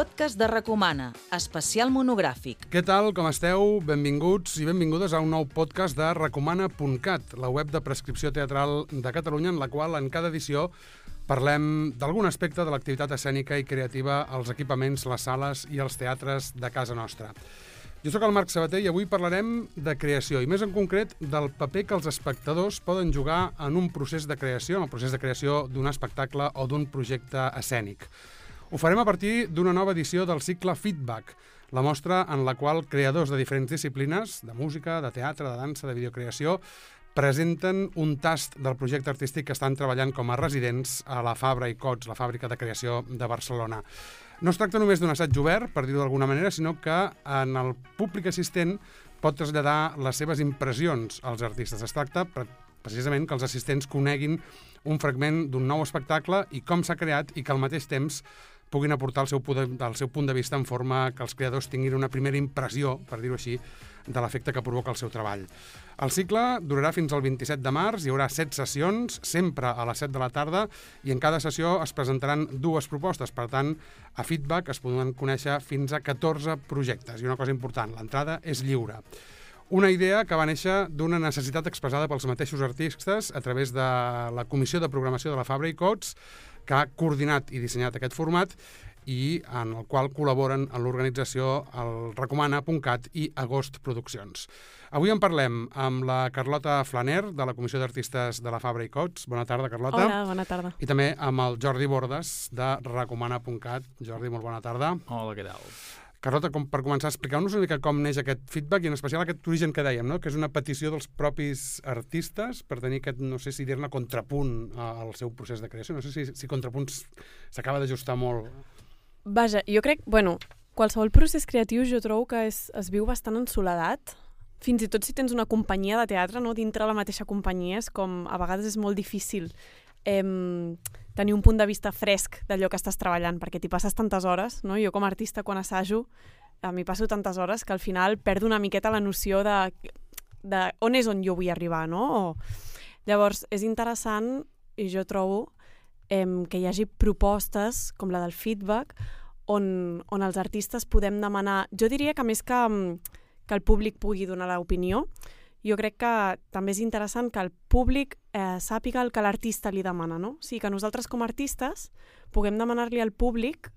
podcast de Recomana, especial monogràfic. Què tal, com esteu? Benvinguts i benvingudes a un nou podcast de recomana.cat, la web de prescripció teatral de Catalunya, en la qual en cada edició parlem d'algun aspecte de l'activitat escènica i creativa als equipaments, les sales i els teatres de casa nostra. Jo sóc el Marc Sabater i avui parlarem de creació, i més en concret del paper que els espectadors poden jugar en un procés de creació, en el procés de creació d'un espectacle o d'un projecte escènic. Ho farem a partir d'una nova edició del cicle Feedback, la mostra en la qual creadors de diferents disciplines, de música, de teatre, de dansa, de videocreació, presenten un tast del projecte artístic que estan treballant com a residents a la Fabra i Cots, la fàbrica de creació de Barcelona. No es tracta només d'un assaig obert, per dir-ho d'alguna manera, sinó que en el públic assistent pot traslladar les seves impressions als artistes. Es tracta precisament que els assistents coneguin un fragment d'un nou espectacle i com s'ha creat i que al mateix temps puguin aportar el seu, el seu punt de vista en forma que els creadors tinguin una primera impressió, per dir-ho així, de l'efecte que provoca el seu treball. El cicle durarà fins al 27 de març, hi haurà 7 sessions, sempre a les 7 de la tarda, i en cada sessió es presentaran dues propostes. Per tant, a Feedback es poden conèixer fins a 14 projectes. I una cosa important, l'entrada és lliure. Una idea que va néixer d'una necessitat expressada pels mateixos artistes a través de la Comissió de Programació de la Fabra i Cots, que ha coordinat i dissenyat aquest format i en el qual col·laboren en l'organització el Recomana.cat i Agost Produccions. Avui en parlem amb la Carlota Flaner, de la Comissió d'Artistes de la Fabra i Cots. Bona tarda, Carlota. Hola, bona tarda. I també amb el Jordi Bordes, de Recomana.cat. Jordi, molt bona tarda. Hola, què tal? Carlota, com per començar, explicar-nos una mica com neix aquest feedback i en especial aquest origen que dèiem, no? que és una petició dels propis artistes per tenir aquest, no sé si dir-ne, contrapunt al seu procés de creació. No sé si, si contrapunt s'acaba d'ajustar molt. Vaja, jo crec, bueno, qualsevol procés creatiu jo trobo que és, es viu bastant en soledat, fins i tot si tens una companyia de teatre, no? dintre la mateixa companyia, és com a vegades és molt difícil eh, tenir un punt de vista fresc d'allò que estàs treballant, perquè t'hi passes tantes hores, no? Jo com a artista, quan assajo, a mi passo tantes hores que al final perdo una miqueta la noció de, de on és on jo vull arribar, no? O... Llavors, és interessant, i jo trobo, eh, que hi hagi propostes, com la del feedback, on, on els artistes podem demanar... Jo diria que més que, que el públic pugui donar l'opinió, jo crec que també és interessant que el públic eh, sàpiga el que l'artista li demana, no? O sigui, que nosaltres com a artistes puguem demanar-li al públic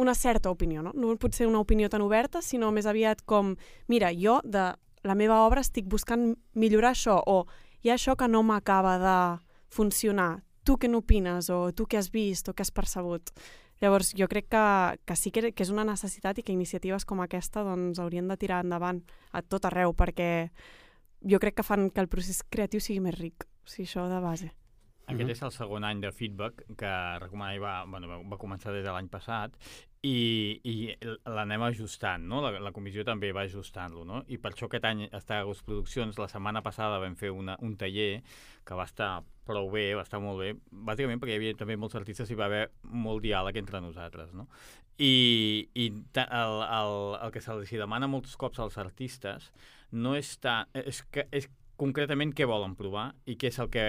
una certa opinió, no? No pot ser una opinió tan oberta, sinó més aviat com, mira, jo de la meva obra estic buscant millorar això, o hi ha això que no m'acaba de funcionar, tu què n'opines, o tu què has vist, o què has percebut. Llavors, jo crec que, que sí que, que és una necessitat i que iniciatives com aquesta doncs, haurien de tirar endavant a tot arreu, perquè jo crec que fan que el procés creatiu sigui més ric, o sigui, això de base. Aquest mm -hmm. és el segon any de feedback que recomana va, bueno, va començar des de l'any passat i, i l'anem ajustant, no? La, la comissió també va ajustant-lo, no? I per això aquest any està a les produccions. La setmana passada vam fer una, un taller que va estar prou bé, va estar molt bé, bàsicament perquè hi havia també molts artistes i va haver molt diàleg entre nosaltres, no? I, i el, el, el que se'ls demana molts cops als artistes no és tant... És, que, és concretament què volen provar i què és el que...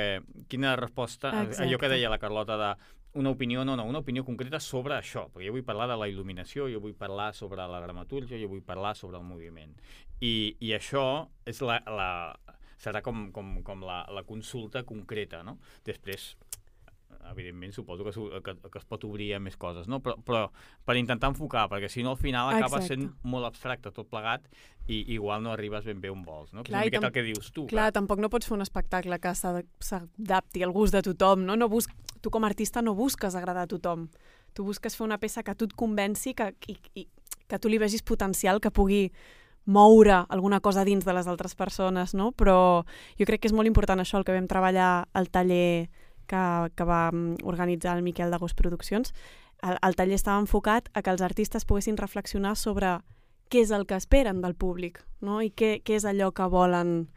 Quina resposta... Exacte. Allò que deia la Carlota de una opinió, no, no, una opinió concreta sobre això, perquè jo vull parlar de la il·luminació, jo vull parlar sobre la dramatúrgia, jo vull parlar sobre el moviment. I, i això és la, la, serà com, com, com la, la consulta concreta, no? Després, evidentment suposo que, que, que es pot obrir a més coses, no? però, però per intentar enfocar, perquè si no al final acaba Exacte. sent molt abstracte tot plegat i igual no arribes ben bé on vols, no? Clar, que és una miqueta el que dius tu. Clar, clar, tampoc no pots fer un espectacle que s'adapti al gust de tothom, no? no bus tu com a artista no busques agradar a tothom. Tu busques fer una peça que tu et convenci, que, i, i, que tu li vegis potencial, que pugui moure alguna cosa dins de les altres persones, no? Però jo crec que és molt important això, el que vam treballar al taller que, que va organitzar el Miquel d'Agost Produccions, el, el taller estava enfocat a que els artistes poguessin reflexionar sobre què és el que esperen del públic no? i què, què és allò que volen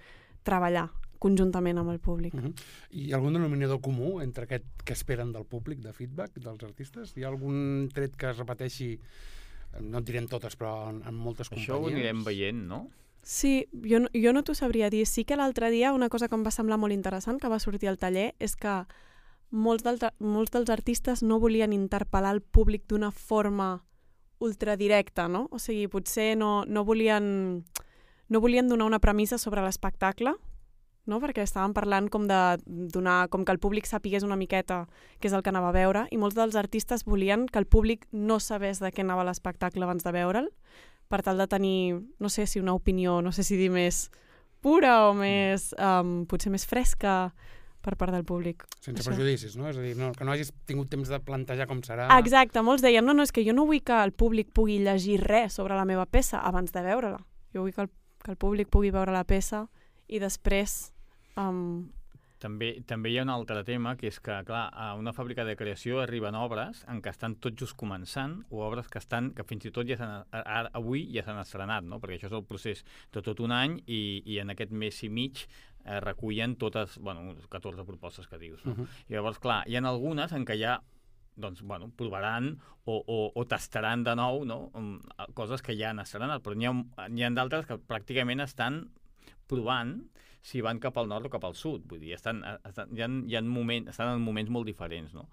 treballar conjuntament amb el públic. Uh -huh. I algun denominador comú entre aquest que esperen del públic, de feedback dels artistes? Hi ha algun tret que es repeteixi, no en direm totes, però en, en moltes companyies? Això ho anirem veient, no? Sí, jo, jo no t'ho sabria dir. Sí que l'altre dia una cosa que em va semblar molt interessant que va sortir al taller és que molts, del, molts dels artistes no volien interpel·lar el públic d'una forma ultradirecta, no? O sigui, potser no, no volien no volien donar una premissa sobre l'espectacle, no? perquè estàvem parlant com de donar, com que el públic sapigués una miqueta què és el que anava a veure, i molts dels artistes volien que el públic no sabés de què anava l'espectacle abans de veure'l, per tal de tenir, no sé si una opinió, no sé si dir més pura o més, um, potser més fresca per part del públic. Sense Això. prejudicis, no? És a dir, no, que no hagis tingut temps de plantejar com serà... Exacte, molts deien, no, no, és que jo no vull que el públic pugui llegir res sobre la meva peça abans de veure-la. Jo vull que el, que el públic pugui veure la peça i després... Um, També, també hi ha un altre tema, que és que, clar, a una fàbrica de creació arriben obres en què estan tot just començant o obres que estan que fins i tot ja s'han, ara, avui ja s'han estrenat, no? perquè això és el procés de tot un any i, i en aquest mes i mig eh, recullen totes, bueno, 14 propostes que dius. No? Uh -huh. I llavors, clar, hi ha algunes en què ja doncs, bueno, provaran o, o, o tastaran de nou no? Um, coses que ja han estrenat, però n'hi ha, ha d'altres que pràcticament estan provant si van cap al nord o cap al sud. Vull dir, estan, estan, hi, ha, hi ha moment, estan en moments molt diferents, no?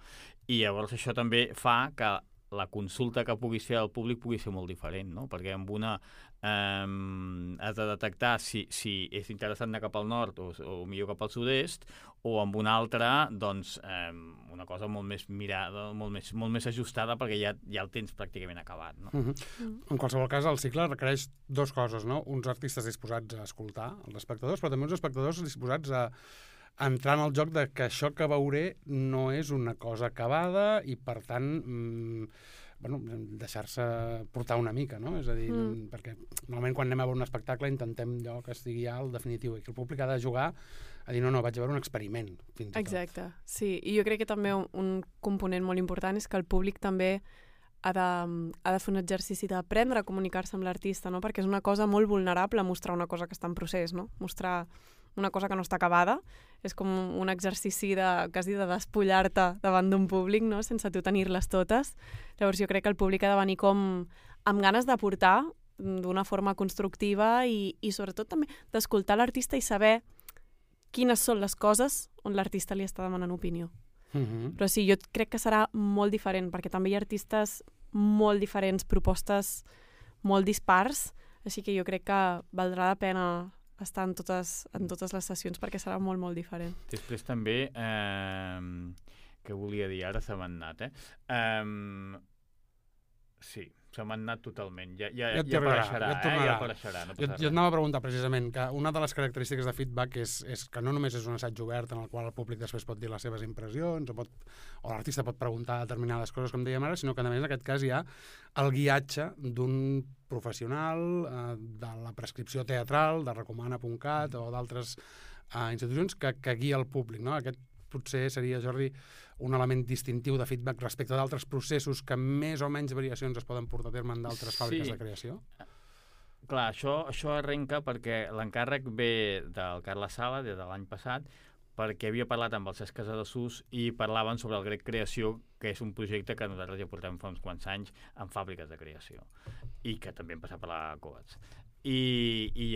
I llavors això també fa que la consulta que puguis fer al públic pugui ser molt diferent, no? Perquè amb una um, has de detectar si, si és interessant anar cap al nord o, o millor cap al sud-est, o amb una altra, doncs, um, una cosa molt més mirada, molt més, molt més ajustada, perquè ja, ja el tens pràcticament acabat, no? Uh -huh. En qualsevol cas, el cicle requereix dos coses, no? Uns artistes disposats a escoltar els espectadors, però també uns espectadors disposats a, entrar en el joc de que això que veuré no és una cosa acabada i, per tant, mmm, bueno, deixar-se portar una mica, no? És a dir, mm. perquè normalment quan anem a veure un espectacle intentem allò que estigui ja al definitiu i que el públic ha de jugar a dir, no, no, vaig a veure un experiment, fins Exacte, tot. sí. I jo crec que també un, un component molt important és que el públic també ha de, ha de fer un exercici d'aprendre a comunicar-se amb l'artista, no? perquè és una cosa molt vulnerable mostrar una cosa que està en procés, no? mostrar una cosa que no està acabada, és com un exercici de, quasi de despullar-te davant d'un públic, no? sense tu tenir-les totes. Llavors jo crec que el públic ha de venir com amb ganes d'aportar d'una forma constructiva i, i sobretot també d'escoltar l'artista i saber quines són les coses on l'artista li està demanant opinió. Uh -huh. Però sí, jo crec que serà molt diferent, perquè també hi ha artistes molt diferents, propostes molt dispars, així que jo crec que valdrà la pena estar en totes, en totes les sessions perquè serà molt, molt diferent. Després també, eh, que volia dir, ara se m'ha anat, eh? eh sí, se m'ha anat totalment. Ja, ja, Ja et ja tornarà, apareixerà, ja et eh? tornarà. Ja apareixerà, no Jo, jo et anava a preguntar precisament que una de les característiques de feedback és, és que no només és un assaig obert en el qual el públic després pot dir les seves impressions o, pot, o l'artista pot preguntar determinades coses, com dèiem ara, sinó que a més en aquest cas hi ha el guiatge d'un professional eh, de la prescripció teatral, de recomana.cat o d'altres eh, institucions que, que guia el públic. No? Aquest potser seria, Jordi, un element distintiu de feedback respecte d'altres processos que més o menys variacions es poden portar a terme en d'altres fàbriques Sí. de creació? Clar, això, això arrenca perquè l'encàrrec ve del Carles Sala des de l'any passat perquè havia parlat amb el Cesc Casadesús i parlaven sobre el Grec Creació, que és un projecte que nosaltres ja portem fa uns quants anys en fàbriques de creació i que també hem passat per la COATS. I, i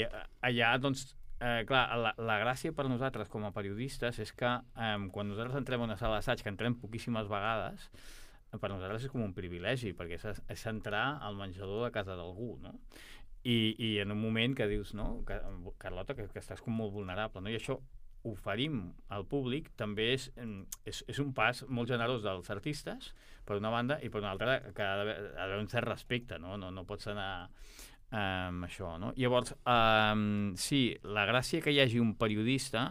allà, doncs, eh, clar, la, la gràcia per nosaltres com a periodistes és que eh, quan nosaltres entrem a una sala d'assaig, que entrem poquíssimes vegades, per nosaltres és com un privilegi, perquè és, és entrar al menjador de casa d'algú, no? I, I en un moment que dius, no, que, Carlota, que, que estàs com molt vulnerable, no? I això oferim al públic també és, em, és, és un pas molt generós dels artistes, per una banda, i per una altra que ha d'haver un cert respecte, no? No, no pots anar amb això, no? Llavors, um, sí, la gràcia que hi hagi un periodista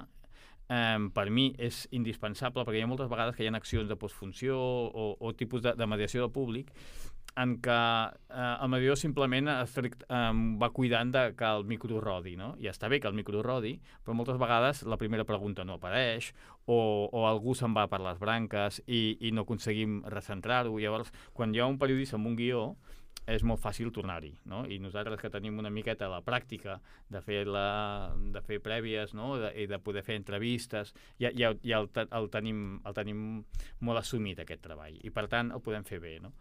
um, per mi és indispensable perquè hi ha moltes vegades que hi ha accions de postfunció o, o tipus de, de mediació del públic en què eh, el mediador simplement estrict, eh, va cuidant de que el micro rodi, no? I està bé que el micro rodi, però moltes vegades la primera pregunta no apareix o, o algú se'n va per les branques i, i no aconseguim recentrar-ho. Llavors, quan hi ha un periodista amb un guió, és molt fàcil tornar-hi, no? I nosaltres que tenim una miqueta la pràctica de fer, la, de fer prèvies, no? De, I de poder fer entrevistes, ja, ja, ja el, el, tenim, el tenim molt assumit, aquest treball, i per tant el podem fer bé, no?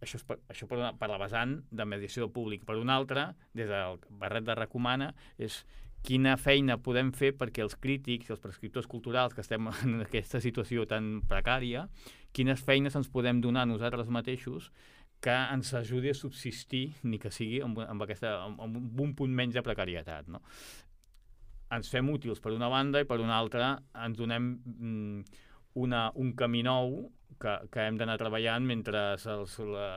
Això, és per, això per, una, per la vessant de mediació del públic. Per una altra, des del barret de Recomana, és quina feina podem fer perquè els crítics, els prescriptors culturals que estem en aquesta situació tan precària, quines feines ens podem donar nosaltres mateixos que ens ajudi a subsistir, ni que sigui amb, amb, aquesta, amb, un punt menys de precarietat. No? Ens fem útils per una banda i per una altra ens donem mm, una, un camí nou que, que hem d'anar treballant mentre els, la,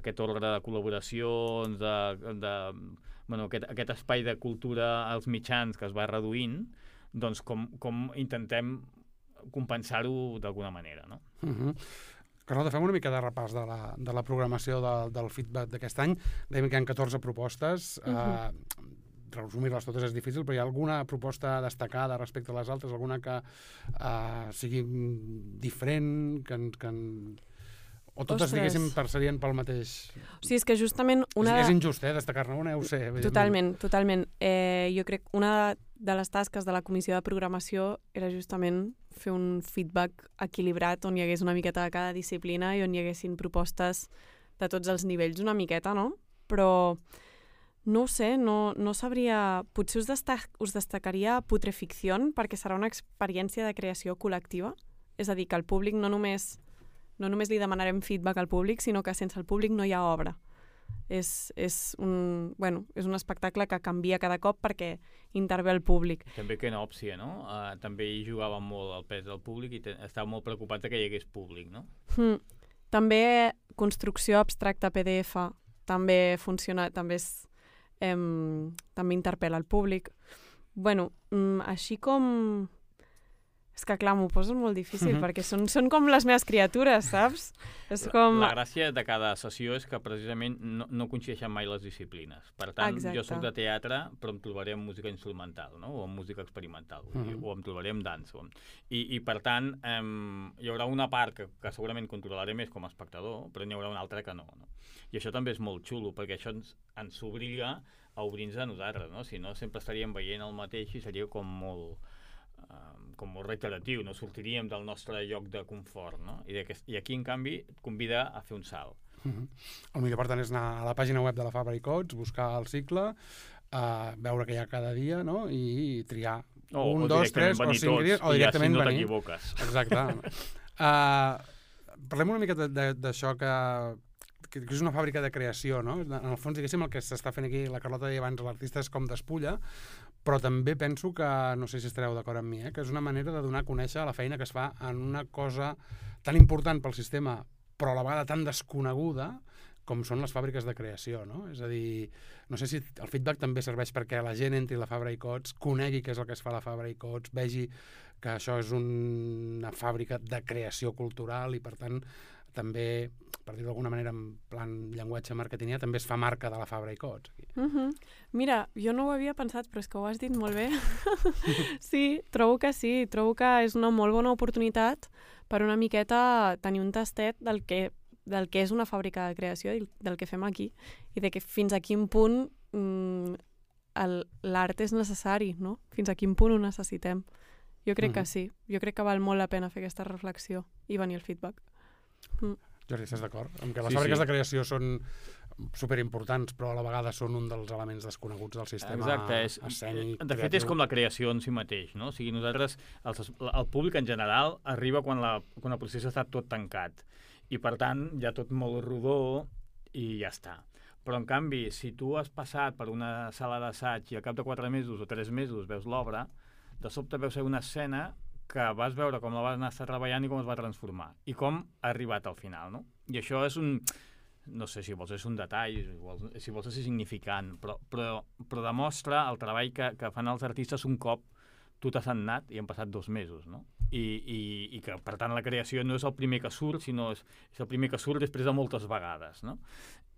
aquest ordre de col·laboracions, de, de, bueno, aquest, aquest espai de cultura als mitjans que es va reduint, doncs com, com intentem compensar-ho d'alguna manera, no? Uh -huh. Carlota, fem una mica de repàs de la, de la programació de, del feedback d'aquest any. Dèiem que hi ha 14 propostes. Uh -huh. uh, resumir-les totes és difícil, però hi ha alguna proposta destacada respecte a les altres? Alguna que uh, sigui diferent, que, que, o totes, Ostres. diguéssim, per, serien pel mateix... O sigui, és que justament una... És, és injust, eh, destacar-ne una, ho sé. Totalment, totalment. Eh, jo crec que una de les tasques de la comissió de programació era justament fer un feedback equilibrat on hi hagués una miqueta de cada disciplina i on hi haguessin propostes de tots els nivells una miqueta, no? Però no ho sé, no, no sabria... Potser us, destac, us destacaria Putreficció perquè serà una experiència de creació col·lectiva. És a dir, que el públic no només no només li demanarem feedback al públic, sinó que sense el públic no hi ha obra. És, és, un, bueno, és un espectacle que canvia cada cop perquè intervé el públic. També que òpcia, no? Uh, també hi jugava molt el pes del públic i estava molt preocupat que hi hagués públic, no? Mm. També construcció abstracta PDF també funciona, també és, eh, també interpel·la el públic. bueno, mm, així com és que, clar, m'ho poses molt difícil, mm -hmm. perquè són, són com les meves criatures, saps? És com... La, la gràcia de cada sessió és que precisament no, no coincideixen mai les disciplines. Per tant, Exacte. jo soc de teatre, però em trobaré amb música instrumental, no? o amb música experimental, mm -hmm. o em trobaré amb dansa. I, I, per tant, eh, hi haurà una part que, que segurament controlaré més com a espectador, però n'hi haurà una altra que no, no. I això també és molt xulo, perquè això ens, ens obliga a obrir-nos a nosaltres, no? Si no, sempre estaríem veient el mateix i seria com molt com molt reiteratiu, no sortiríem del nostre lloc de confort, no? I, I aquí, en canvi, et convida a fer un salt. Uh -huh. El millor, per tant, és anar a la pàgina web de la Fabra i Cots, buscar el cicle, uh, veure què hi ha cada dia, no?, i triar o, un, o dos, tres o cinc dies, o directament ja, si no t'equivoques. Exacte. uh, parlem una mica d'això que que és una fàbrica de creació, no? En el fons, diguéssim, el que s'està fent aquí, la Carlota deia abans, l'artista és com despulla, però també penso que, no sé si estareu d'acord amb mi, eh, que és una manera de donar a conèixer la feina que es fa en una cosa tan important pel sistema, però a la vegada tan desconeguda, com són les fàbriques de creació, no? És a dir, no sé si el feedback també serveix perquè la gent entri a la Fabra i Cots, conegui què és el que es fa a la Fabra i Cots, vegi que això és un, una fàbrica de creació cultural i, per tant, també, per dir-ho d'alguna manera en plan llenguatge marketingià, també es fa marca de la Fabra i Cots. Uh -huh. Mira, jo no ho havia pensat, però és que ho has dit molt bé. sí, trobo que sí, trobo que és una molt bona oportunitat per una miqueta tenir un tastet del que, del que és una fàbrica de creació i del que fem aquí i de que fins a quin punt mm, l'art és necessari, no? Fins a quin punt ho necessitem. Jo crec uh -huh. que sí. Jo crec que val molt la pena fer aquesta reflexió i venir el feedback. Mm. Jordi, estàs d'acord? Amb que les sí, fàbriques sí. de creació són superimportants, però a la vegada són un dels elements desconeguts del sistema Exacte, és, escènic. De fet, creatiu. és com la creació en si mateix, no? O sigui, nosaltres, el, el públic en general, arriba quan, la, quan el procés està tot tancat. I, per tant, ja tot molt rodó i ja està. Però, en canvi, si tu has passat per una sala d'assaig i al cap de quatre mesos o tres mesos veus l'obra, de sobte veus una escena que vas veure com la vas anar treballant i com es va transformar i com ha arribat al final, no? I això és un, no sé si vols és un detall, si vols, si vols és significant, però, però, però demostra el treball que, que fan els artistes un cop tu t'has anat i han passat dos mesos, no? I, i, i que, per tant, la creació no és el primer que surt, sinó és, és el primer que surt després de moltes vegades, no?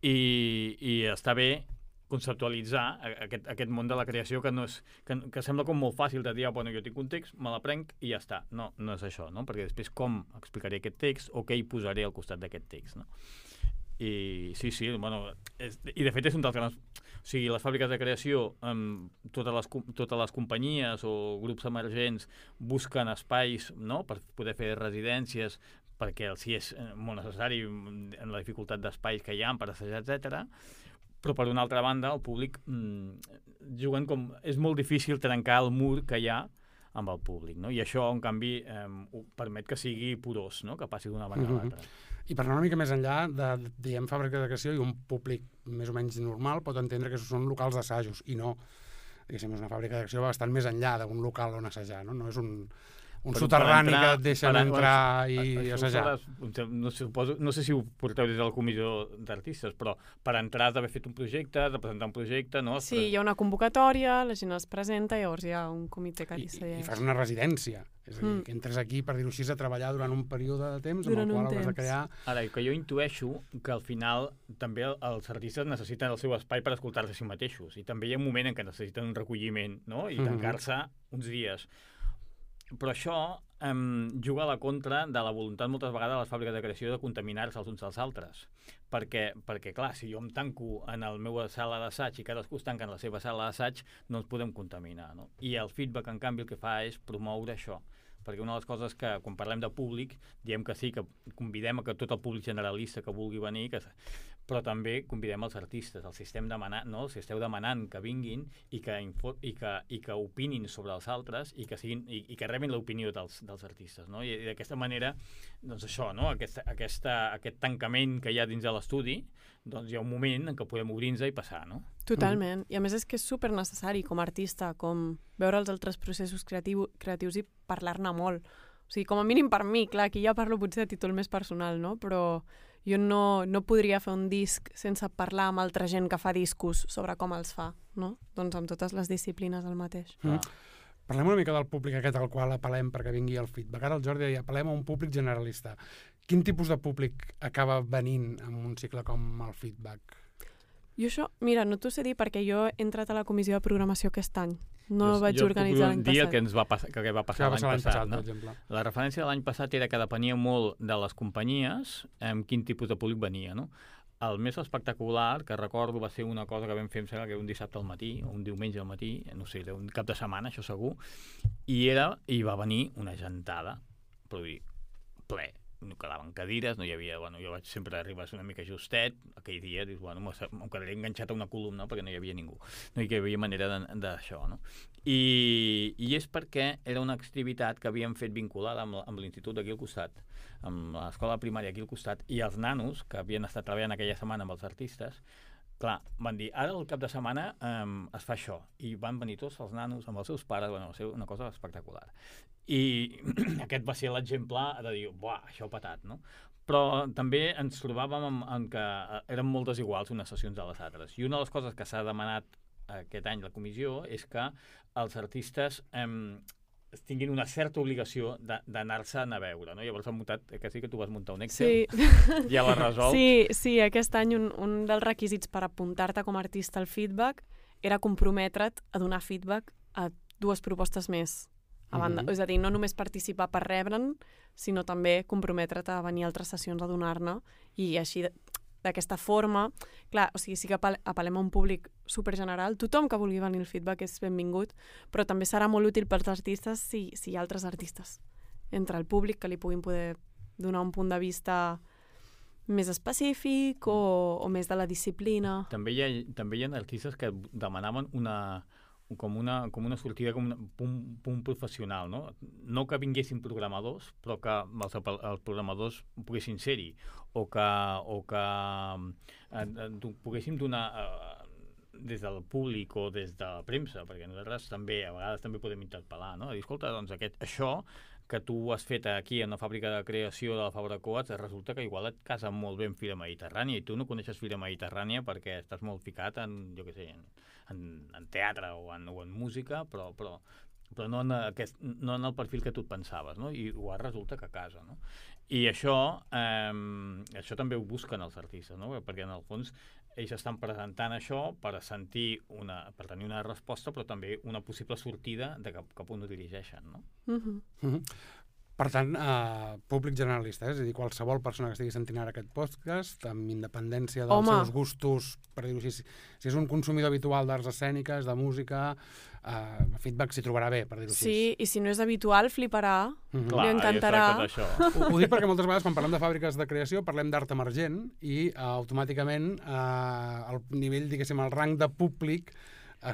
I, i està bé conceptualitzar aquest, aquest món de la creació que, no és, que, que sembla com molt fàcil de dir, ah, bueno, jo tinc un text, me l'aprenc i ja està. No, no és això, no? Perquè després com explicaré aquest text o què hi posaré al costat d'aquest text, no? I sí, sí, bueno, és, i de fet és un dels grans... O sigui, les fàbriques de creació, amb totes les, totes les companyies o grups emergents busquen espais no? per poder fer residències, perquè si és eh, molt necessari en la dificultat d'espais que hi ha per assajar, etc però per una altra banda el públic mm, juguen com... És molt difícil trencar el mur que hi ha amb el públic, no? I això, en canvi, eh, permet que sigui porós, no? Que passi d'una banda mm -hmm. a l'altra. I per anar una mica més enllà de, diem, fàbrica de creació i un públic més o menys normal pot entendre que són locals d'assajos i no, diguéssim, és una fàbrica de creació bastant més enllà d'un local on assajar, no? No és un, un Per- soterrani per que entrar- et deixen per- entrar Això i assajar. no, sé, suposo, no sé si ho porteu des de la comissió d'artistes, però per entrar has d'haver fet un projecte, has de presentar un projecte, no? Sí, hi ha una convocatòria, la gent es presenta, llavors hi ha un comitè que I, li i, segueix. i fas una residència. És a dir, Mm. que entres aquí, per dir-ho així, a treballar durant un període de temps Durant en el qual hauràs de crear... Ara, i que jo intueixo que al final també el- els artistes necessiten el seu espai per escoltar-se a si mateixos i també hi ha un moment en què necessiten un recolliment no? i Mhm. tancar-se uns dies. Però això um, juga a la contra de la voluntat moltes vegades de les fàbriques de creació de contaminar-se els uns als altres. Perquè, perquè, clar, si jo em tanco en la meva sala d'assaig i cadascú es tanca en la seva sala d'assaig, no ens podem contaminar. No? I el feedback, en canvi, el que fa és promoure això perquè una de les coses que, quan parlem de públic, diem que sí, que convidem a que tot el públic generalista que vulgui venir, que, però també convidem els artistes, els estem demanant, no? els esteu demanant que vinguin i que, info, i que, i que opinin sobre els altres i que, siguin, i, i que rebin l'opinió dels, dels artistes. No? I, i d'aquesta manera, doncs això, no? aquesta, aquesta, aquest tancament que hi ha dins de l'estudi, doncs hi ha un moment en què podem obrir-nos i passar, no? Totalment. I a més és que és super necessari com a artista, com veure els altres processos creatiu, creatius i parlar-ne molt. O sigui, com a mínim per mi, clar, aquí ja parlo potser a títol més personal, no? Però jo no, no podria fer un disc sense parlar amb altra gent que fa discos sobre com els fa, no? Doncs amb totes les disciplines el mateix. Mm. Parlem una mica del públic aquest al qual apel·lem perquè vingui el feedback. Ara el Jordi deia, apel·lem a un públic generalista. Quin tipus de públic acaba venint en un cicle com el feedback? Jo això, mira, no t'ho sé dir perquè jo he entrat a la comissió de programació aquest any. No Jo- vaig jo organitzar l'any passat. que ens va passar, que passar va passar l'any passat, passat, no? per exemple? La referència de l'any passat era que depenia molt de les companyies amb quin tipus de públic venia, no? El més espectacular, que recordo, va ser una cosa que vam fer, em sembla que un dissabte al matí, o un diumenge al matí, no sé, era un cap de setmana, això segur, i era, i va venir una gentada, però dir, ple, no quedaven cadires, no hi havia, bueno, jo vaig sempre arribar una mica justet, aquell dia, dius, bueno, em quedaré enganxat a una columna perquè no hi havia ningú, no hi havia manera d'això, no? I, I és perquè era una activitat que havíem fet vinculada amb, amb l'institut d'aquí al costat, amb l'escola primària aquí al costat, i els nanos, que havien estat treballant aquella setmana amb els artistes, clar, van dir, ara el cap de setmana um, es fa això, i van venir tots els nanos amb els seus pares, bueno, va ser una cosa espectacular. I aquest va ser l'exemple de dir, buah, això ha patat, no? Però també ens trobàvem en, en que eh, eren molt desiguals unes sessions de les altres. I una de les coses que s'ha demanat aquest any la comissió és que els artistes em, tinguin una certa obligació de- d'anar-se'n a veure, no? Llavors hem muntat, eh, que sí que tu vas muntar un Excel, Sí, ja l'has resolt. Sí, sí, aquest any un, un dels requisits per apuntar-te com a artista al feedback era comprometre't a donar feedback a dues propostes més. A banda, Mhm. És a dir, no només participar per rebre'n, sinó també comprometre't a venir a altres sessions a donar-ne i així d'aquesta forma, clar, o sigui, sí que apel- apel·lem a un públic supergeneral, tothom que vulgui venir al feedback és benvingut, però també serà molt útil pels artistes si, si hi ha altres artistes entre el públic que li puguin poder donar un punt de vista més específic o, o més de la disciplina. També hi, ha, també hi ha artistes que demanaven una, com una, com una sortida, com un punt, punt professional, no? No que vinguessin programadors, però que els, els programadors poguessin ser-hi, o que, o que eh, poguéssim donar eh, des del públic o des de la premsa, perquè nosaltres també, a vegades també podem interpel·lar, no? Dir, escolta, doncs aquest, això que tu has fet aquí en la fàbrica de creació de la Fabra Coats, resulta que igual et casa molt bé en Fira Mediterrània i tu no coneixes Fira Mediterrània perquè estàs molt ficat en, jo què sé, en, en, en teatre o en, o en música, però, però, però no, en aquest, no en el perfil que tu et pensaves, no? I igual resulta que casa, no? I això, eh, això també ho busquen els artistes, no? Perquè en el fons ells estan presentant això per sentir una, per tenir una resposta, però també una possible sortida de cap, cap on ho dirigeixen, no? Uh -huh. Uh -huh. Per tant, eh, públic generalista, eh? és a dir, qualsevol persona que estigui sentint ara aquest podcast, amb independència dels Home. seus gustos, per dir-ho així, si, si és un consumidor habitual d'arts escèniques, de música, eh, feedback s'hi trobarà bé, per dir-ho així. Sí, i si no és habitual, fliparà. Li encantarà. Clar, tracta d'això. Ho, ho dic perquè moltes vegades quan parlem de fàbriques de creació parlem d'art emergent i eh, automàticament eh, el nivell, diguéssim, el rang de públic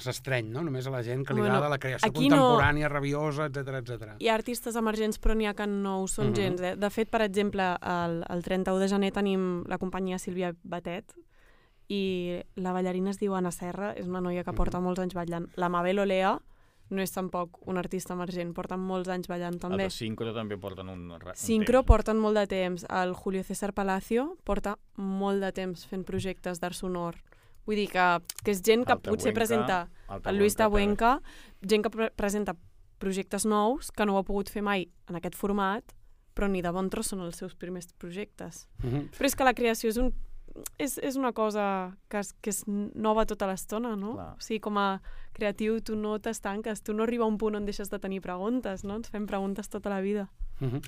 s'estreny, no? Només a la gent que li Bueno, agrada la creació aquí no- contemporània, rabiosa, etc etc. Hi ha artistes emergents, però n'hi ha que no ho són Mhm. gens. Eh? De fet, per exemple, el, el 31 de gener tenim la companyia Sílvia Batet i la ballarina es diu Anna Serra, és una noia que porta Mhm. molts anys ballant. La Mabel Olea no és tampoc un artista emergent, porta molts anys ballant també. Els Sincro també porten un, un Sincro temps. porten molt de temps. El Julio César Palacio porta molt de temps fent projectes d'art sonor. Vull dir que, que és gent que potser Tabuenca, presenta el Luis Tabuenca Tabuenca, gent que pre presenta projectes nous que no ho ha pogut fer mai en aquest format, però ni de bon tros són els seus primers projectes. Uh -huh. Però és que la creació és, un, és, és una cosa que és, que és nova tota l'estona, no? Clar. O sigui, com a creatiu tu no t'estanques, tu no arriba a un punt on deixes de tenir preguntes, no? Ens fem preguntes tota la vida. Uh -huh.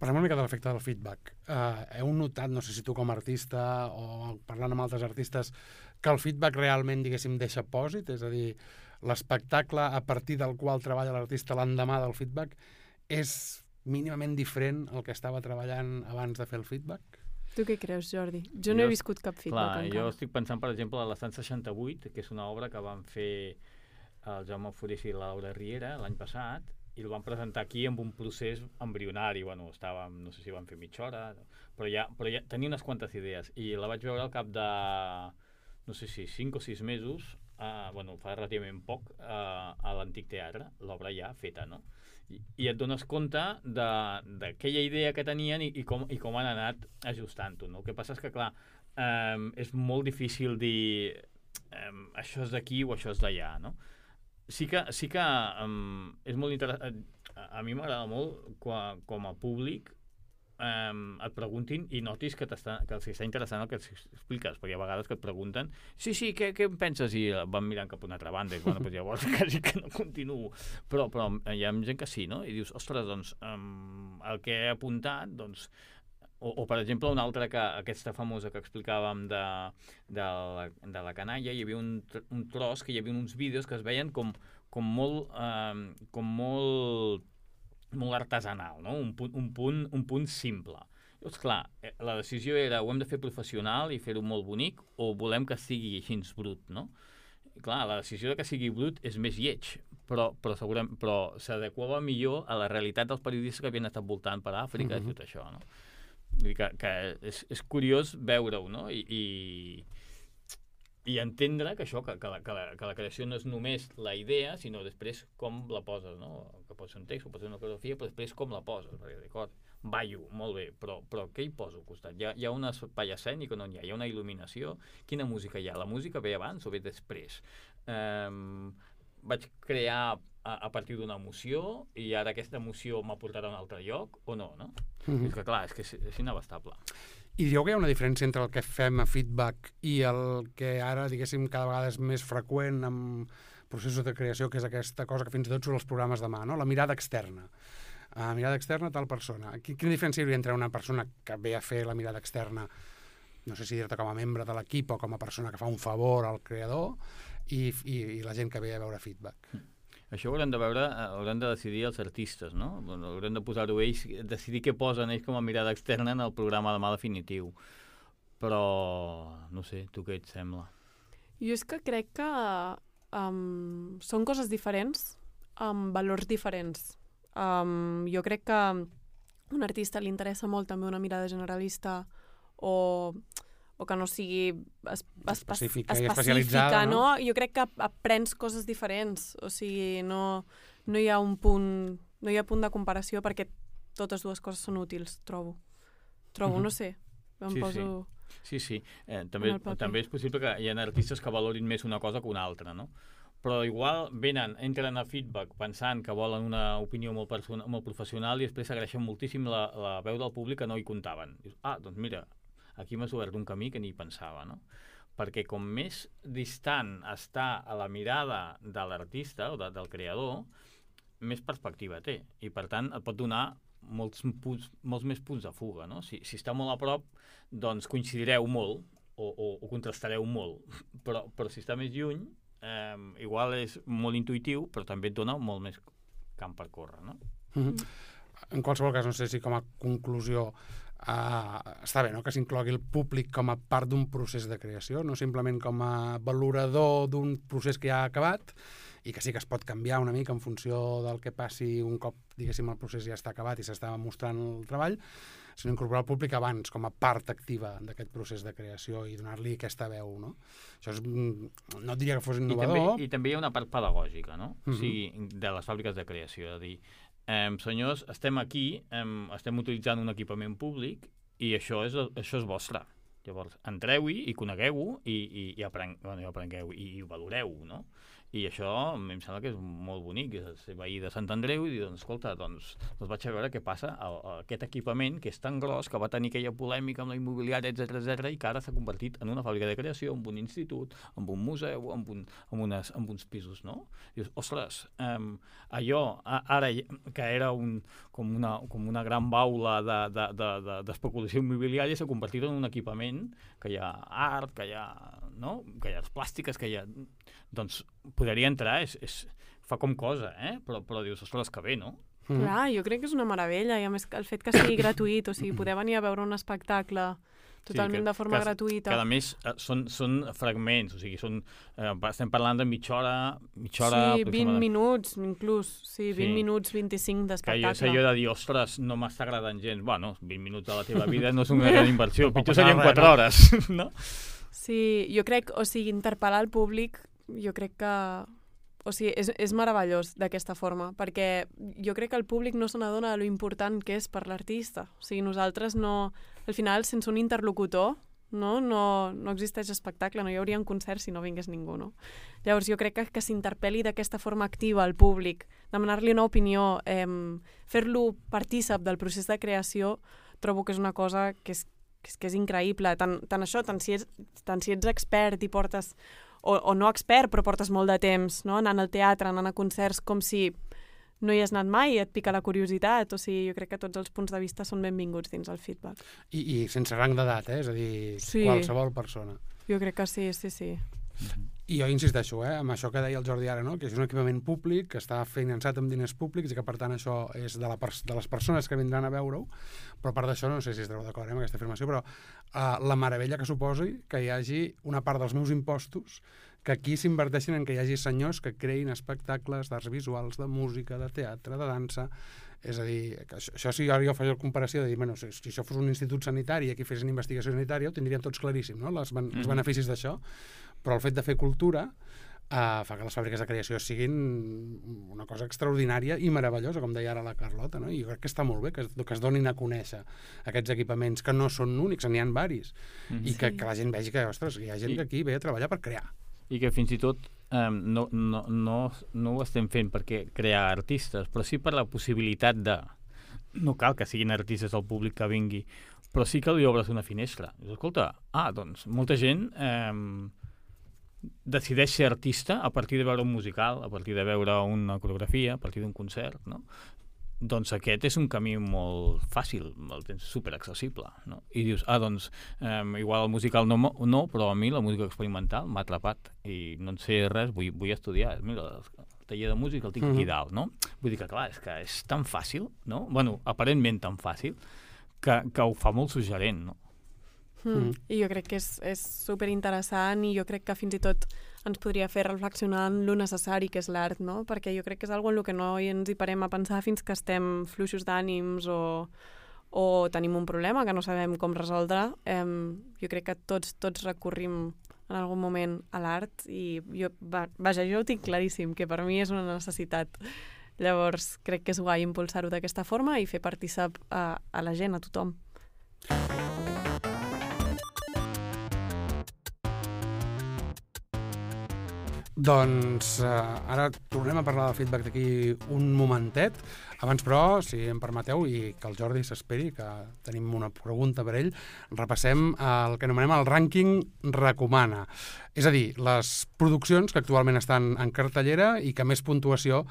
Parlem una mica de l'efecte del feedback. Uh, heu notat, no sé si tu com a artista o parlant amb altres artistes, que el feedback realment, diguéssim, deixa pòsit? És a dir, l'espectacle a partir del qual treballa l'artista l'endemà del feedback és mínimament diferent al que estava treballant abans de fer el feedback? Tu què creus, Jordi? Jo no Jo he viscut cap feedback Clar, encara. jo estic pensant, per exemple, a l'Estant 68, que és una obra que van fer el Jaume Forés i la Laura Riera l'any passat, i el van presentar aquí amb un procés embrionari. Bueno, estàvem, no sé si van fer mitja hora, però ja, però ja tenia unes quantes idees. I la vaig veure al cap de, no sé si 5 o 6 mesos, uh, bueno, fa relativament poc, uh, a l'Antic Teatre, l'obra ja feta, no? I, i et dones compte d'aquella idea que tenien i, i, com, i com han anat ajustant-ho. No? El que passa és que, clar, um, és molt difícil dir um, això és d'aquí o això és d'allà, no? Sí que, sí que um, és molt interessant. A, a mi m'agrada molt com a públic um, et preguntin i notis que, que els està interessant el que expliques, perquè a vegades que et pregunten sí, sí, què, què en penses? I van mirant cap a una altra banda i bueno, doncs llavors quasi que no continuo. Però, però hi ha gent que sí, no? I dius, ostres, doncs um, el que he apuntat, doncs o, o per exemple una altra que aquesta famosa que explicàvem de, de, la, de la canalla hi havia un, un tros que hi havia uns vídeos que es veien com, com molt eh, com molt molt artesanal, no? un, punt, un, punt, un punt simple. Llavors, clar, eh, la decisió era ho hem de fer professional i fer-ho molt bonic o volem que sigui així brut, no? I, clar, la decisió de que sigui brut és més lleig, però, però, segurament, però s'adequava millor a la realitat dels periodistes que havien estat voltant per Àfrica Mhm. i tot això, no? Vull dir que, que és, és curiós veure-ho, no? I, i, i entendre que això, que, que, la, que, la, que la creació no és només la idea, sinó després com la poses, no? Que pot ser un text, o pot ser una coreografia, però després com la poses, perquè d'acord, ballo, molt bé, però, però què hi poso al costat? Hi ha, hi ha un espai escènic o no n'hi ha? Hi ha una il·luminació? Quina música hi ha? La música ve abans o ve després? Um, vaig crear a, a partir d'una emoció i ara aquesta emoció m'ha portat a un altre lloc o no, no? Mm -hmm. És que clar, és que és, és inabastable. I dieu que hi ha una diferència entre el que fem a feedback i el que ara, diguéssim, cada vegada és més freqüent amb processos de creació, que és aquesta cosa que fins i tot surt als programes de mà, no? la mirada externa. Uh, mirada externa, tal persona. Quina, diferència hi hauria entre una persona que ve a fer la mirada externa, no sé si dir-te com a membre de l'equip o com a persona que fa un favor al creador, i, i, i la gent que ve a veure feedback? Això ho haurem de veure, eh, haurem de decidir els artistes, no? Haurem de posar-ho ells, decidir què posen ells com a mirada externa en el programa demà definitiu. Però, no sé, tu què et sembla? Jo és que crec que um, són coses diferents amb valors diferents. Um, jo crec que un artista li interessa molt també una mirada generalista o, o que no sigui es, es, Específica específica, especialitzada, no? no? Jo crec que aprens coses diferents, o sigui, no, no hi ha un punt no hi ha punt de comparació perquè totes dues coses són útils, trobo. Trobo, Mhm. no sé, em Sí, sí. poso... Sí, sí. Eh, també, també és possible que hi ha artistes que valorin més una cosa que una altra, no? Però igual venen, entren a feedback pensant que volen una opinió molt, molt professional i després s'agraeixen moltíssim la, la veu del públic que no hi comptaven. Dius, ah, doncs mira, aquí m'has obert un camí que ni pensava, no? Perquè com més distant està a la mirada de l'artista o de, del creador, més perspectiva té. I per tant et pot donar molts, punts, molts més punts de fuga, no? Si, si està molt a prop, doncs coincidireu molt o, o, o contrastareu molt. Però, però si està més lluny, eh, igual és molt intuïtiu, però també et dona molt més camp per córrer, no? Mm -hmm. En qualsevol cas, no sé si com a conclusió Uh, està bé no? que s'inclogui el públic com a part d'un procés de creació, no simplement com a valorador d'un procés que ja ha acabat, i que sí que es pot canviar una mica en funció del que passi un cop, diguéssim, el procés ja està acabat i s'està mostrant el treball, sinó incorporar el públic abans com a part activa d'aquest procés de creació i donar-li aquesta veu, no? Això és, mm, no diria que fos innovador. I també, I també hi ha una part pedagògica, no? Mhm. O sigui, de les fàbriques de creació, de dir, eh, senyors, estem aquí, eh, estem utilitzant un equipament públic i això és, això és vostre. Llavors, entreu-hi i conegueu-ho i, i, i, apren, bueno, i aprengueu i, i ho valoreu, no? I això em sembla que és molt bonic, ser veí de Sant Andreu i dir, doncs, escolta, doncs, doncs vaig a veure què passa a, a aquest equipament que és tan gros, que va tenir aquella polèmica amb la immobiliària, etc etc i que ara s'ha convertit en una fàbrica de creació, en un institut, en un museu, en, un, en, unes, en uns pisos, no? Dius, ostres, um, allò, a, ara, que era un, com, una, com una gran baula d'especulació de, de, de, de immobiliària, s'ha convertit en un equipament que hi ha art, que hi ha, no? que hi ha plàstiques, que hi ha doncs podria entrar, és, és, fa com cosa, eh? però, però dius, ostres, que bé, no? Mm. Clar, jo crec que és una meravella, i a més el fet que sigui gratuït, o sigui, poder venir a veure un espectacle totalment sí, que, de forma que, gratuïta. Que a més eh, són, són fragments, o sigui, són, eh, estem parlant de mitja hora, mitja hora Sí, 20 minuts, inclús, sí, 20 Sí. minuts, 25 que d'espectacle. jo sé jo de dir, ostres, no m'està agradant gens. Bueno, 20 minuts de la teva vida no és una gran inversió, pitjor serien passa 4 res, hores, no? Sí, jo crec, o sigui, interpel·lar el públic, jo crec que... O sigui, és, és meravellós d'aquesta forma, perquè jo crec que el públic no se n'adona de lo important que és per l'artista. O sigui, nosaltres no... Al final, sense un interlocutor, no, no, no existeix espectacle, no hi hauria un concert si no vingués ningú, no? Llavors, jo crec que, que s'interpel·li d'aquesta forma activa al públic, demanar-li una opinió, eh, fer-lo partícip del procés de creació, trobo que és una cosa que és, que és, que és increïble. Tant, tant això, tant si, ets, tant si ets expert i portes, o, o no expert, però portes molt de temps no? anant al teatre, anant a concerts, com si no hi has anat mai i et pica la curiositat. O sigui, jo crec que tots els punts de vista són benvinguts dins el feedback. I, I sense rang d'edat, eh? és a dir, Sí. qualsevol persona. Jo crec que sí, sí, sí. I jo insisteixo, eh, amb això que deia el Jordi ara, no? que és un equipament públic, que està finançat amb diners públics i que, per tant, això és de, la de les persones que vindran a veure-ho, però a part d'això, no sé si estareu d'acord eh, amb aquesta afirmació, però uh, la meravella que suposi que hi hagi una part dels meus impostos que aquí s'inverteixin en que hi hagi senyors que creïn espectacles d'arts visuals, de música, de teatre, de dansa, és a dir, que això, això si ara jo faig la comparació de dir, bueno, si, si això fos un institut sanitari i aquí fessin investigació sanitària, ho tindríem tots claríssim, no? Les, ben, els Mhm. beneficis d'això, però el fet de fer cultura uh, fa que les fàbriques de creació siguin una cosa extraordinària i meravellosa, com deia ara la Carlota, no? i jo crec que està molt bé que, es- que es donin a conèixer aquests equipaments que no són únics, n'hi ha varis, Mhm. i que, que la gent vegi que, ostres, hi ha gent I- que aquí ve a treballar per crear. I que fins i tot um, no, no, no, no ho estem fent perquè crear artistes, però sí per la possibilitat de... No cal que siguin artistes el públic que vingui, però sí que li obres una finestra. Dius, escolta, ah, doncs molta gent um, decideix ser artista a partir de veure un musical, a partir de veure una coreografia, a partir d'un concert, no? Doncs aquest és un camí molt fàcil, el tens superaccessible, no? I dius, ah, doncs, eh, igual el musical no, no, però a mi la música experimental m'ha atrapat i no en sé res, vull, vull estudiar. Mira, el taller de música el tinc aquí Mhm. dalt, no? Vull dir que, clar, és que és tan fàcil, no? bueno, aparentment tan fàcil, que, que ho fa molt suggerent, no? Mm. Mm. I jo crec que és, és superinteressant i jo crec que fins i tot ens podria fer reflexionar en lo necessari que és l'art, no? Perquè jo crec que és algo en el que no hi ens hi parem a pensar fins que estem fluixos d'ànims o, o tenim un problema que no sabem com resoldre. Em, jo crec que tots, tots recorrim en algun moment a l'art i jo, va, vaja, jo ho tinc claríssim, que per mi és una necessitat. Llavors, crec que és guai impulsar-ho d'aquesta forma i fer partícip a, a la gent, a tothom. Doncs uh, ara tornem a parlar del feedback d'aquí un momentet. Abans, però, si em permeteu, i que el Jordi s'esperi, que tenim una pregunta per ell, repassem el que anomenem el rànquing recomana. És a dir, les produccions que actualment estan en cartellera i que més puntuació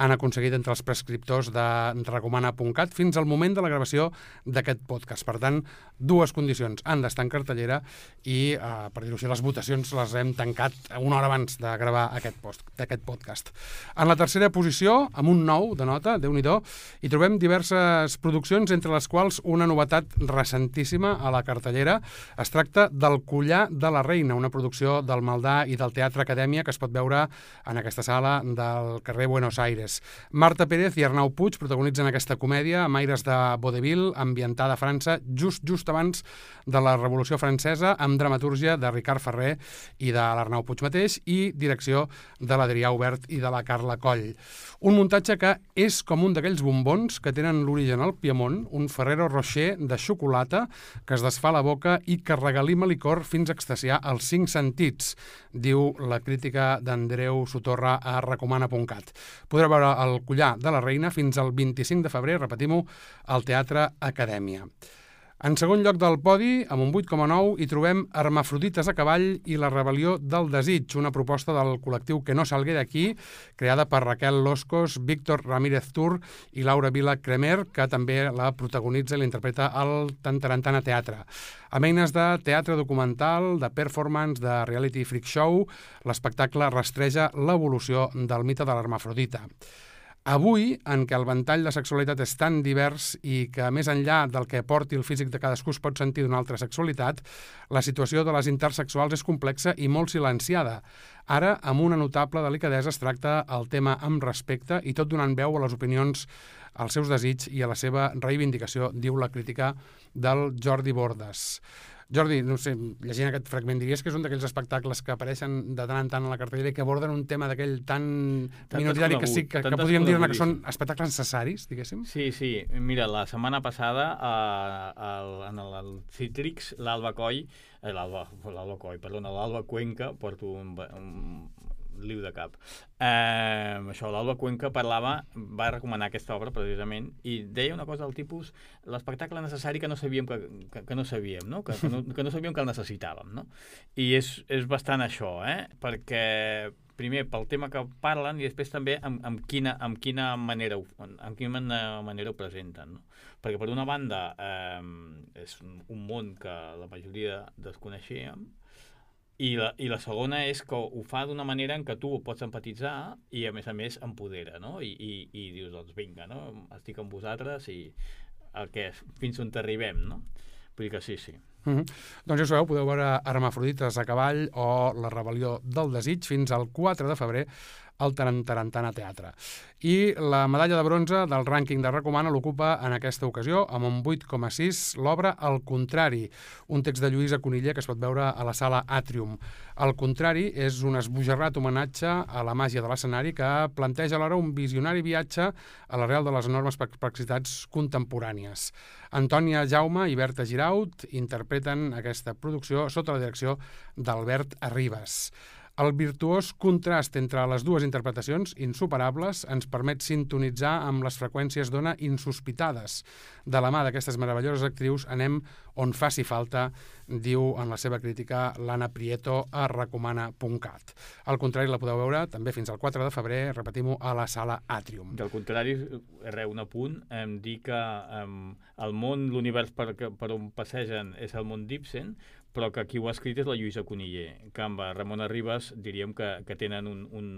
han aconseguit entre els prescriptors de recomana.cat fins al moment de la gravació d'aquest podcast. Per tant, dues condicions. Han d'estar en cartellera i, eh, per dir-ho així, les votacions les hem tancat una hora abans de gravar aquest, post, aquest podcast. En la tercera posició, amb un 9 de nota, déu nhi prescripció i trobem diverses produccions, entre les quals una novetat recentíssima a la cartellera. Es tracta del Collar de la Reina, una producció del Maldà i del Teatre Acadèmia que es pot veure en aquesta sala del carrer Buenos Aires. Marta Pérez i Arnau Puig protagonitzen aquesta comèdia amb aires de vaudeville, ambientada a França just just abans de la Revolució Francesa, amb dramatúrgia de Ricard Ferrer i de l'Arnau Puig mateix i direcció de l'Adrià Obert i de la Carla Coll. Un muntatge que és com un d'aquells bombons que tenen l'origen al Piemont, un Ferrero Rocher de xocolata que es desfà a la boca i que regalima licor fins a extasiar els cinc sentits, diu la crítica d'Andreu Sotorra a recomana.cat. Podreu veure el collar de la reina fins al 25 de febrer, repetim-ho, al Teatre Acadèmia. En segon lloc del podi, amb un 8,9, hi trobem Hermafrodites a cavall i la rebel·lió del desig, una proposta del col·lectiu Que no salgué d'aquí, creada per Raquel Loscos, Víctor Ramírez Tur i Laura Vila Cremer, que també la protagonitza i l'interpreta al Tantarantana Teatre. Amb eines de teatre documental, de performance, de reality freak show, l'espectacle rastreja l'evolució del mite de l'hermafrodita. Avui, en què el ventall de sexualitat és tan divers i que, més enllà del que aporti el físic de cadascú es pot sentir d'una altra sexualitat, la situació de les intersexuals és complexa i molt silenciada. Ara, amb una notable delicadesa, es tracta el tema amb respecte i tot donant veu a les opinions als seus desig i a la seva reivindicació, diu la crítica del Jordi Bordes. Jordi, no sé, llegint aquest fragment, diries que és un d'aquells espectacles que apareixen de tant en tant a la cartellera i que aborden un tema d'aquell tan, tan minoritari que sí, que, que podríem dir que són espectacles necessaris, diguéssim? Sí, sí. Mira, la setmana passada eh, el, en el, el Citrix, l'Alba Coll, eh, l'Alba Coll, perdona, l'Alba Cuenca, porto un, un, liu de cap. Eh, això, l'Alba Cuenca parlava, va recomanar aquesta obra precisament, i deia una cosa del tipus, l'espectacle necessari que no sabíem que, que, que no sabíem, no? Que, que, no, que no sabíem que el necessitàvem, no? I és, és bastant això, eh? Perquè primer pel tema que parlen i després també amb, amb, quina, amb quina manera ho, amb quina manera ho presenten, no? Perquè per una banda eh, és un, món que la majoria desconeixíem, i la, I la segona és que ho fa d'una manera en què tu pots empatitzar i, a més a més, empodera, no? I, i, i dius, doncs vinga, no? Estic amb vosaltres i el que és, fins on arribem, no? Vull dir que sí, sí. Mm -hmm. Doncs ja ho sabeu, podeu veure Hermafrodites a cavall o La rebel·lió del desig fins al 4 de febrer al Tarantana Teatre. I la medalla de bronze del rànquing de Recomana l'ocupa en aquesta ocasió amb un 8,6 l'obra El Contrari, un text de Lluïsa Coniller que es pot veure a la sala Atrium. El Contrari és un esbojarrat homenatge a la màgia de l'escenari que planteja alhora un visionari viatge a l'arrel de les enormes perplexitats contemporànies. Antònia Jaume i Berta Giraut interpreten aquesta producció sota la direcció d'Albert Arribas. El virtuós contrast entre les dues interpretacions, insuperables, ens permet sintonitzar amb les freqüències d'ona insospitades. De la mà d'aquestes meravelloses actrius anem on faci falta, diu en la seva crítica l'Anna Prieto a recomana.cat. Al contrari, la podeu veure també fins al 4 de febrer, repetim-ho, a la sala Atrium. Del contrari, re, un apunt, em dir que em, el món, l'univers per, per on passegen és el món d'Ibsen, però que qui ho ha escrit és la Lluïsa Coniller, que amb Ramona Ribas diríem que, que tenen un, un...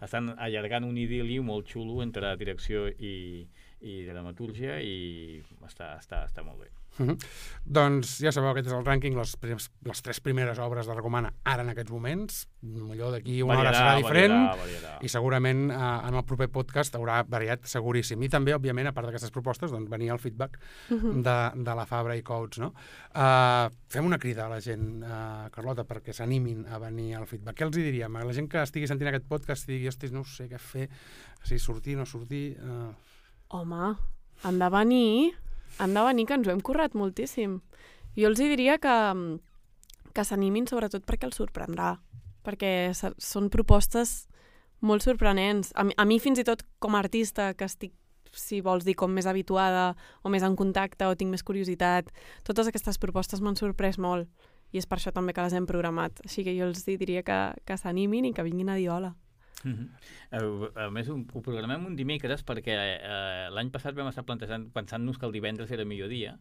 estan allargant un idili molt xulo entre direcció i, i dramatúrgia i està, està, està molt bé. Uh -huh. Doncs ja sabeu, aquest és el rànquing, les, les tres primeres obres de Recomana ara en aquests moments, millor d'aquí una variarà, hora serà diferent, variarà, variarà. i segurament uh, en el proper podcast haurà variat seguríssim. I també, òbviament, a part d'aquestes propostes, doncs venia el feedback uh -huh. de, de la Fabra i Coats, no? Uh, fem una crida a la gent, uh, Carlota, perquè s'animin a venir al feedback. Què els hi diríem? A la gent que estigui sentint aquest podcast i digui, hostis, no sé què fer, si sortir, no sortir... Uh... Home, han de venir han de venir, que ens ho hem currat moltíssim. Jo els hi diria que, que s'animin sobretot perquè els sorprendrà, perquè són propostes molt sorprenents. A mi, a mi fins i tot com a artista, que estic si vols dir com més habituada o més en contacte o tinc més curiositat, totes aquestes propostes m'han sorprès molt i és per això també que les hem programat. Així que jo els diria que, que s'animin i que vinguin a dir hola. Mm -hmm. a, més, ho, ho programem un dimecres perquè eh, l'any passat vam estar plantejant, pensant-nos que el divendres era millor dia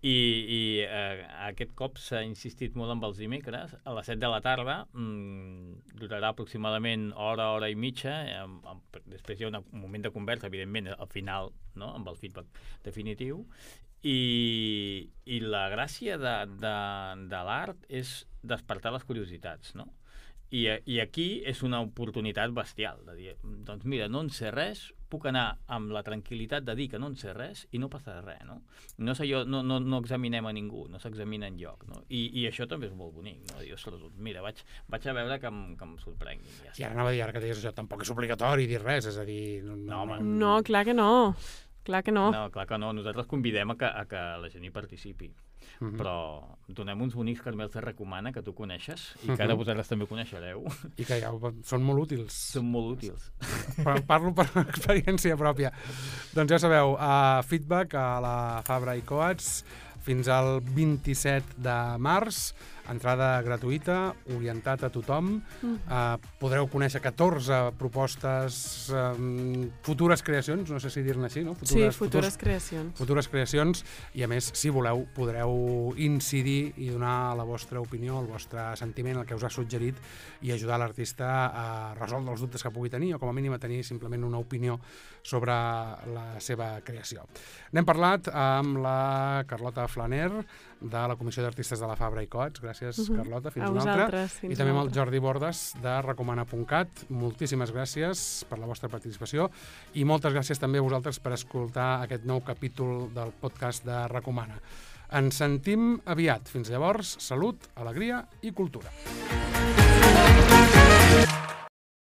i, i eh, aquest cop s'ha insistit molt amb els dimecres. A les 7 de la tarda mmm, durarà aproximadament hora, hora i mitja, amb, amb, després hi ha un moment de conversa, evidentment, al final, no? amb el feedback definitiu, i, i la gràcia de, de, de l'art és despertar les curiositats, no? I, I aquí és una oportunitat bestial, de dir, doncs mira, no en sé res, puc anar amb la tranquil·litat de dir que no en sé res i no passa res, no? No sé jo, no, no, no examinem a ningú, no s'examina en lloc, no? I, I això també és molt bonic, no? Dir, ostres, doncs mira, vaig, vaig a veure que em, que em sorprengui. Ja I ara anava a dir, ara que deies això, tampoc és obligatori dir res, és a dir... No, No, home. No, clar que no. Clar que no. No, clar que no. Nosaltres convidem a que, a que la gent hi participi. Mhm. Mm -hmm. Però donem uns bonics carmels de recomana que tu coneixes i que Mhm. ara vosaltres també coneixereu. I que ja són molt útils. Són molt útils. Però parlo per experiència pròpia. Doncs ja sabeu, uh, feedback a la Fabra i Coats fins al 27 de març, entrada gratuïta, orientat a tothom. Mm. Uh, podreu conèixer 14 propostes, um, futures creacions, no sé si dir-ne així, no? Sí, futures creacions. futures creacions i a més, si voleu, podreu incidir i donar la vostra opinió, el vostre sentiment, el que us ha suggerit i ajudar l'artista a resoldre els dubtes que pugui tenir o com a mínim a tenir simplement una opinió sobre la seva creació. N'hem parlat amb la Carlota Flaner de la Comissió d'Artistes de la Fabra i Coats. Gràcies, Mhm. Carlota. Fins A una altra. Fins I també amb el. Jordi Bordes de recomana.cat. Moltíssimes gràcies per la vostra participació i moltes gràcies també a vosaltres per escoltar aquest nou capítol del podcast de Recomana. Ens sentim aviat. Fins llavors, salut, alegria i cultura.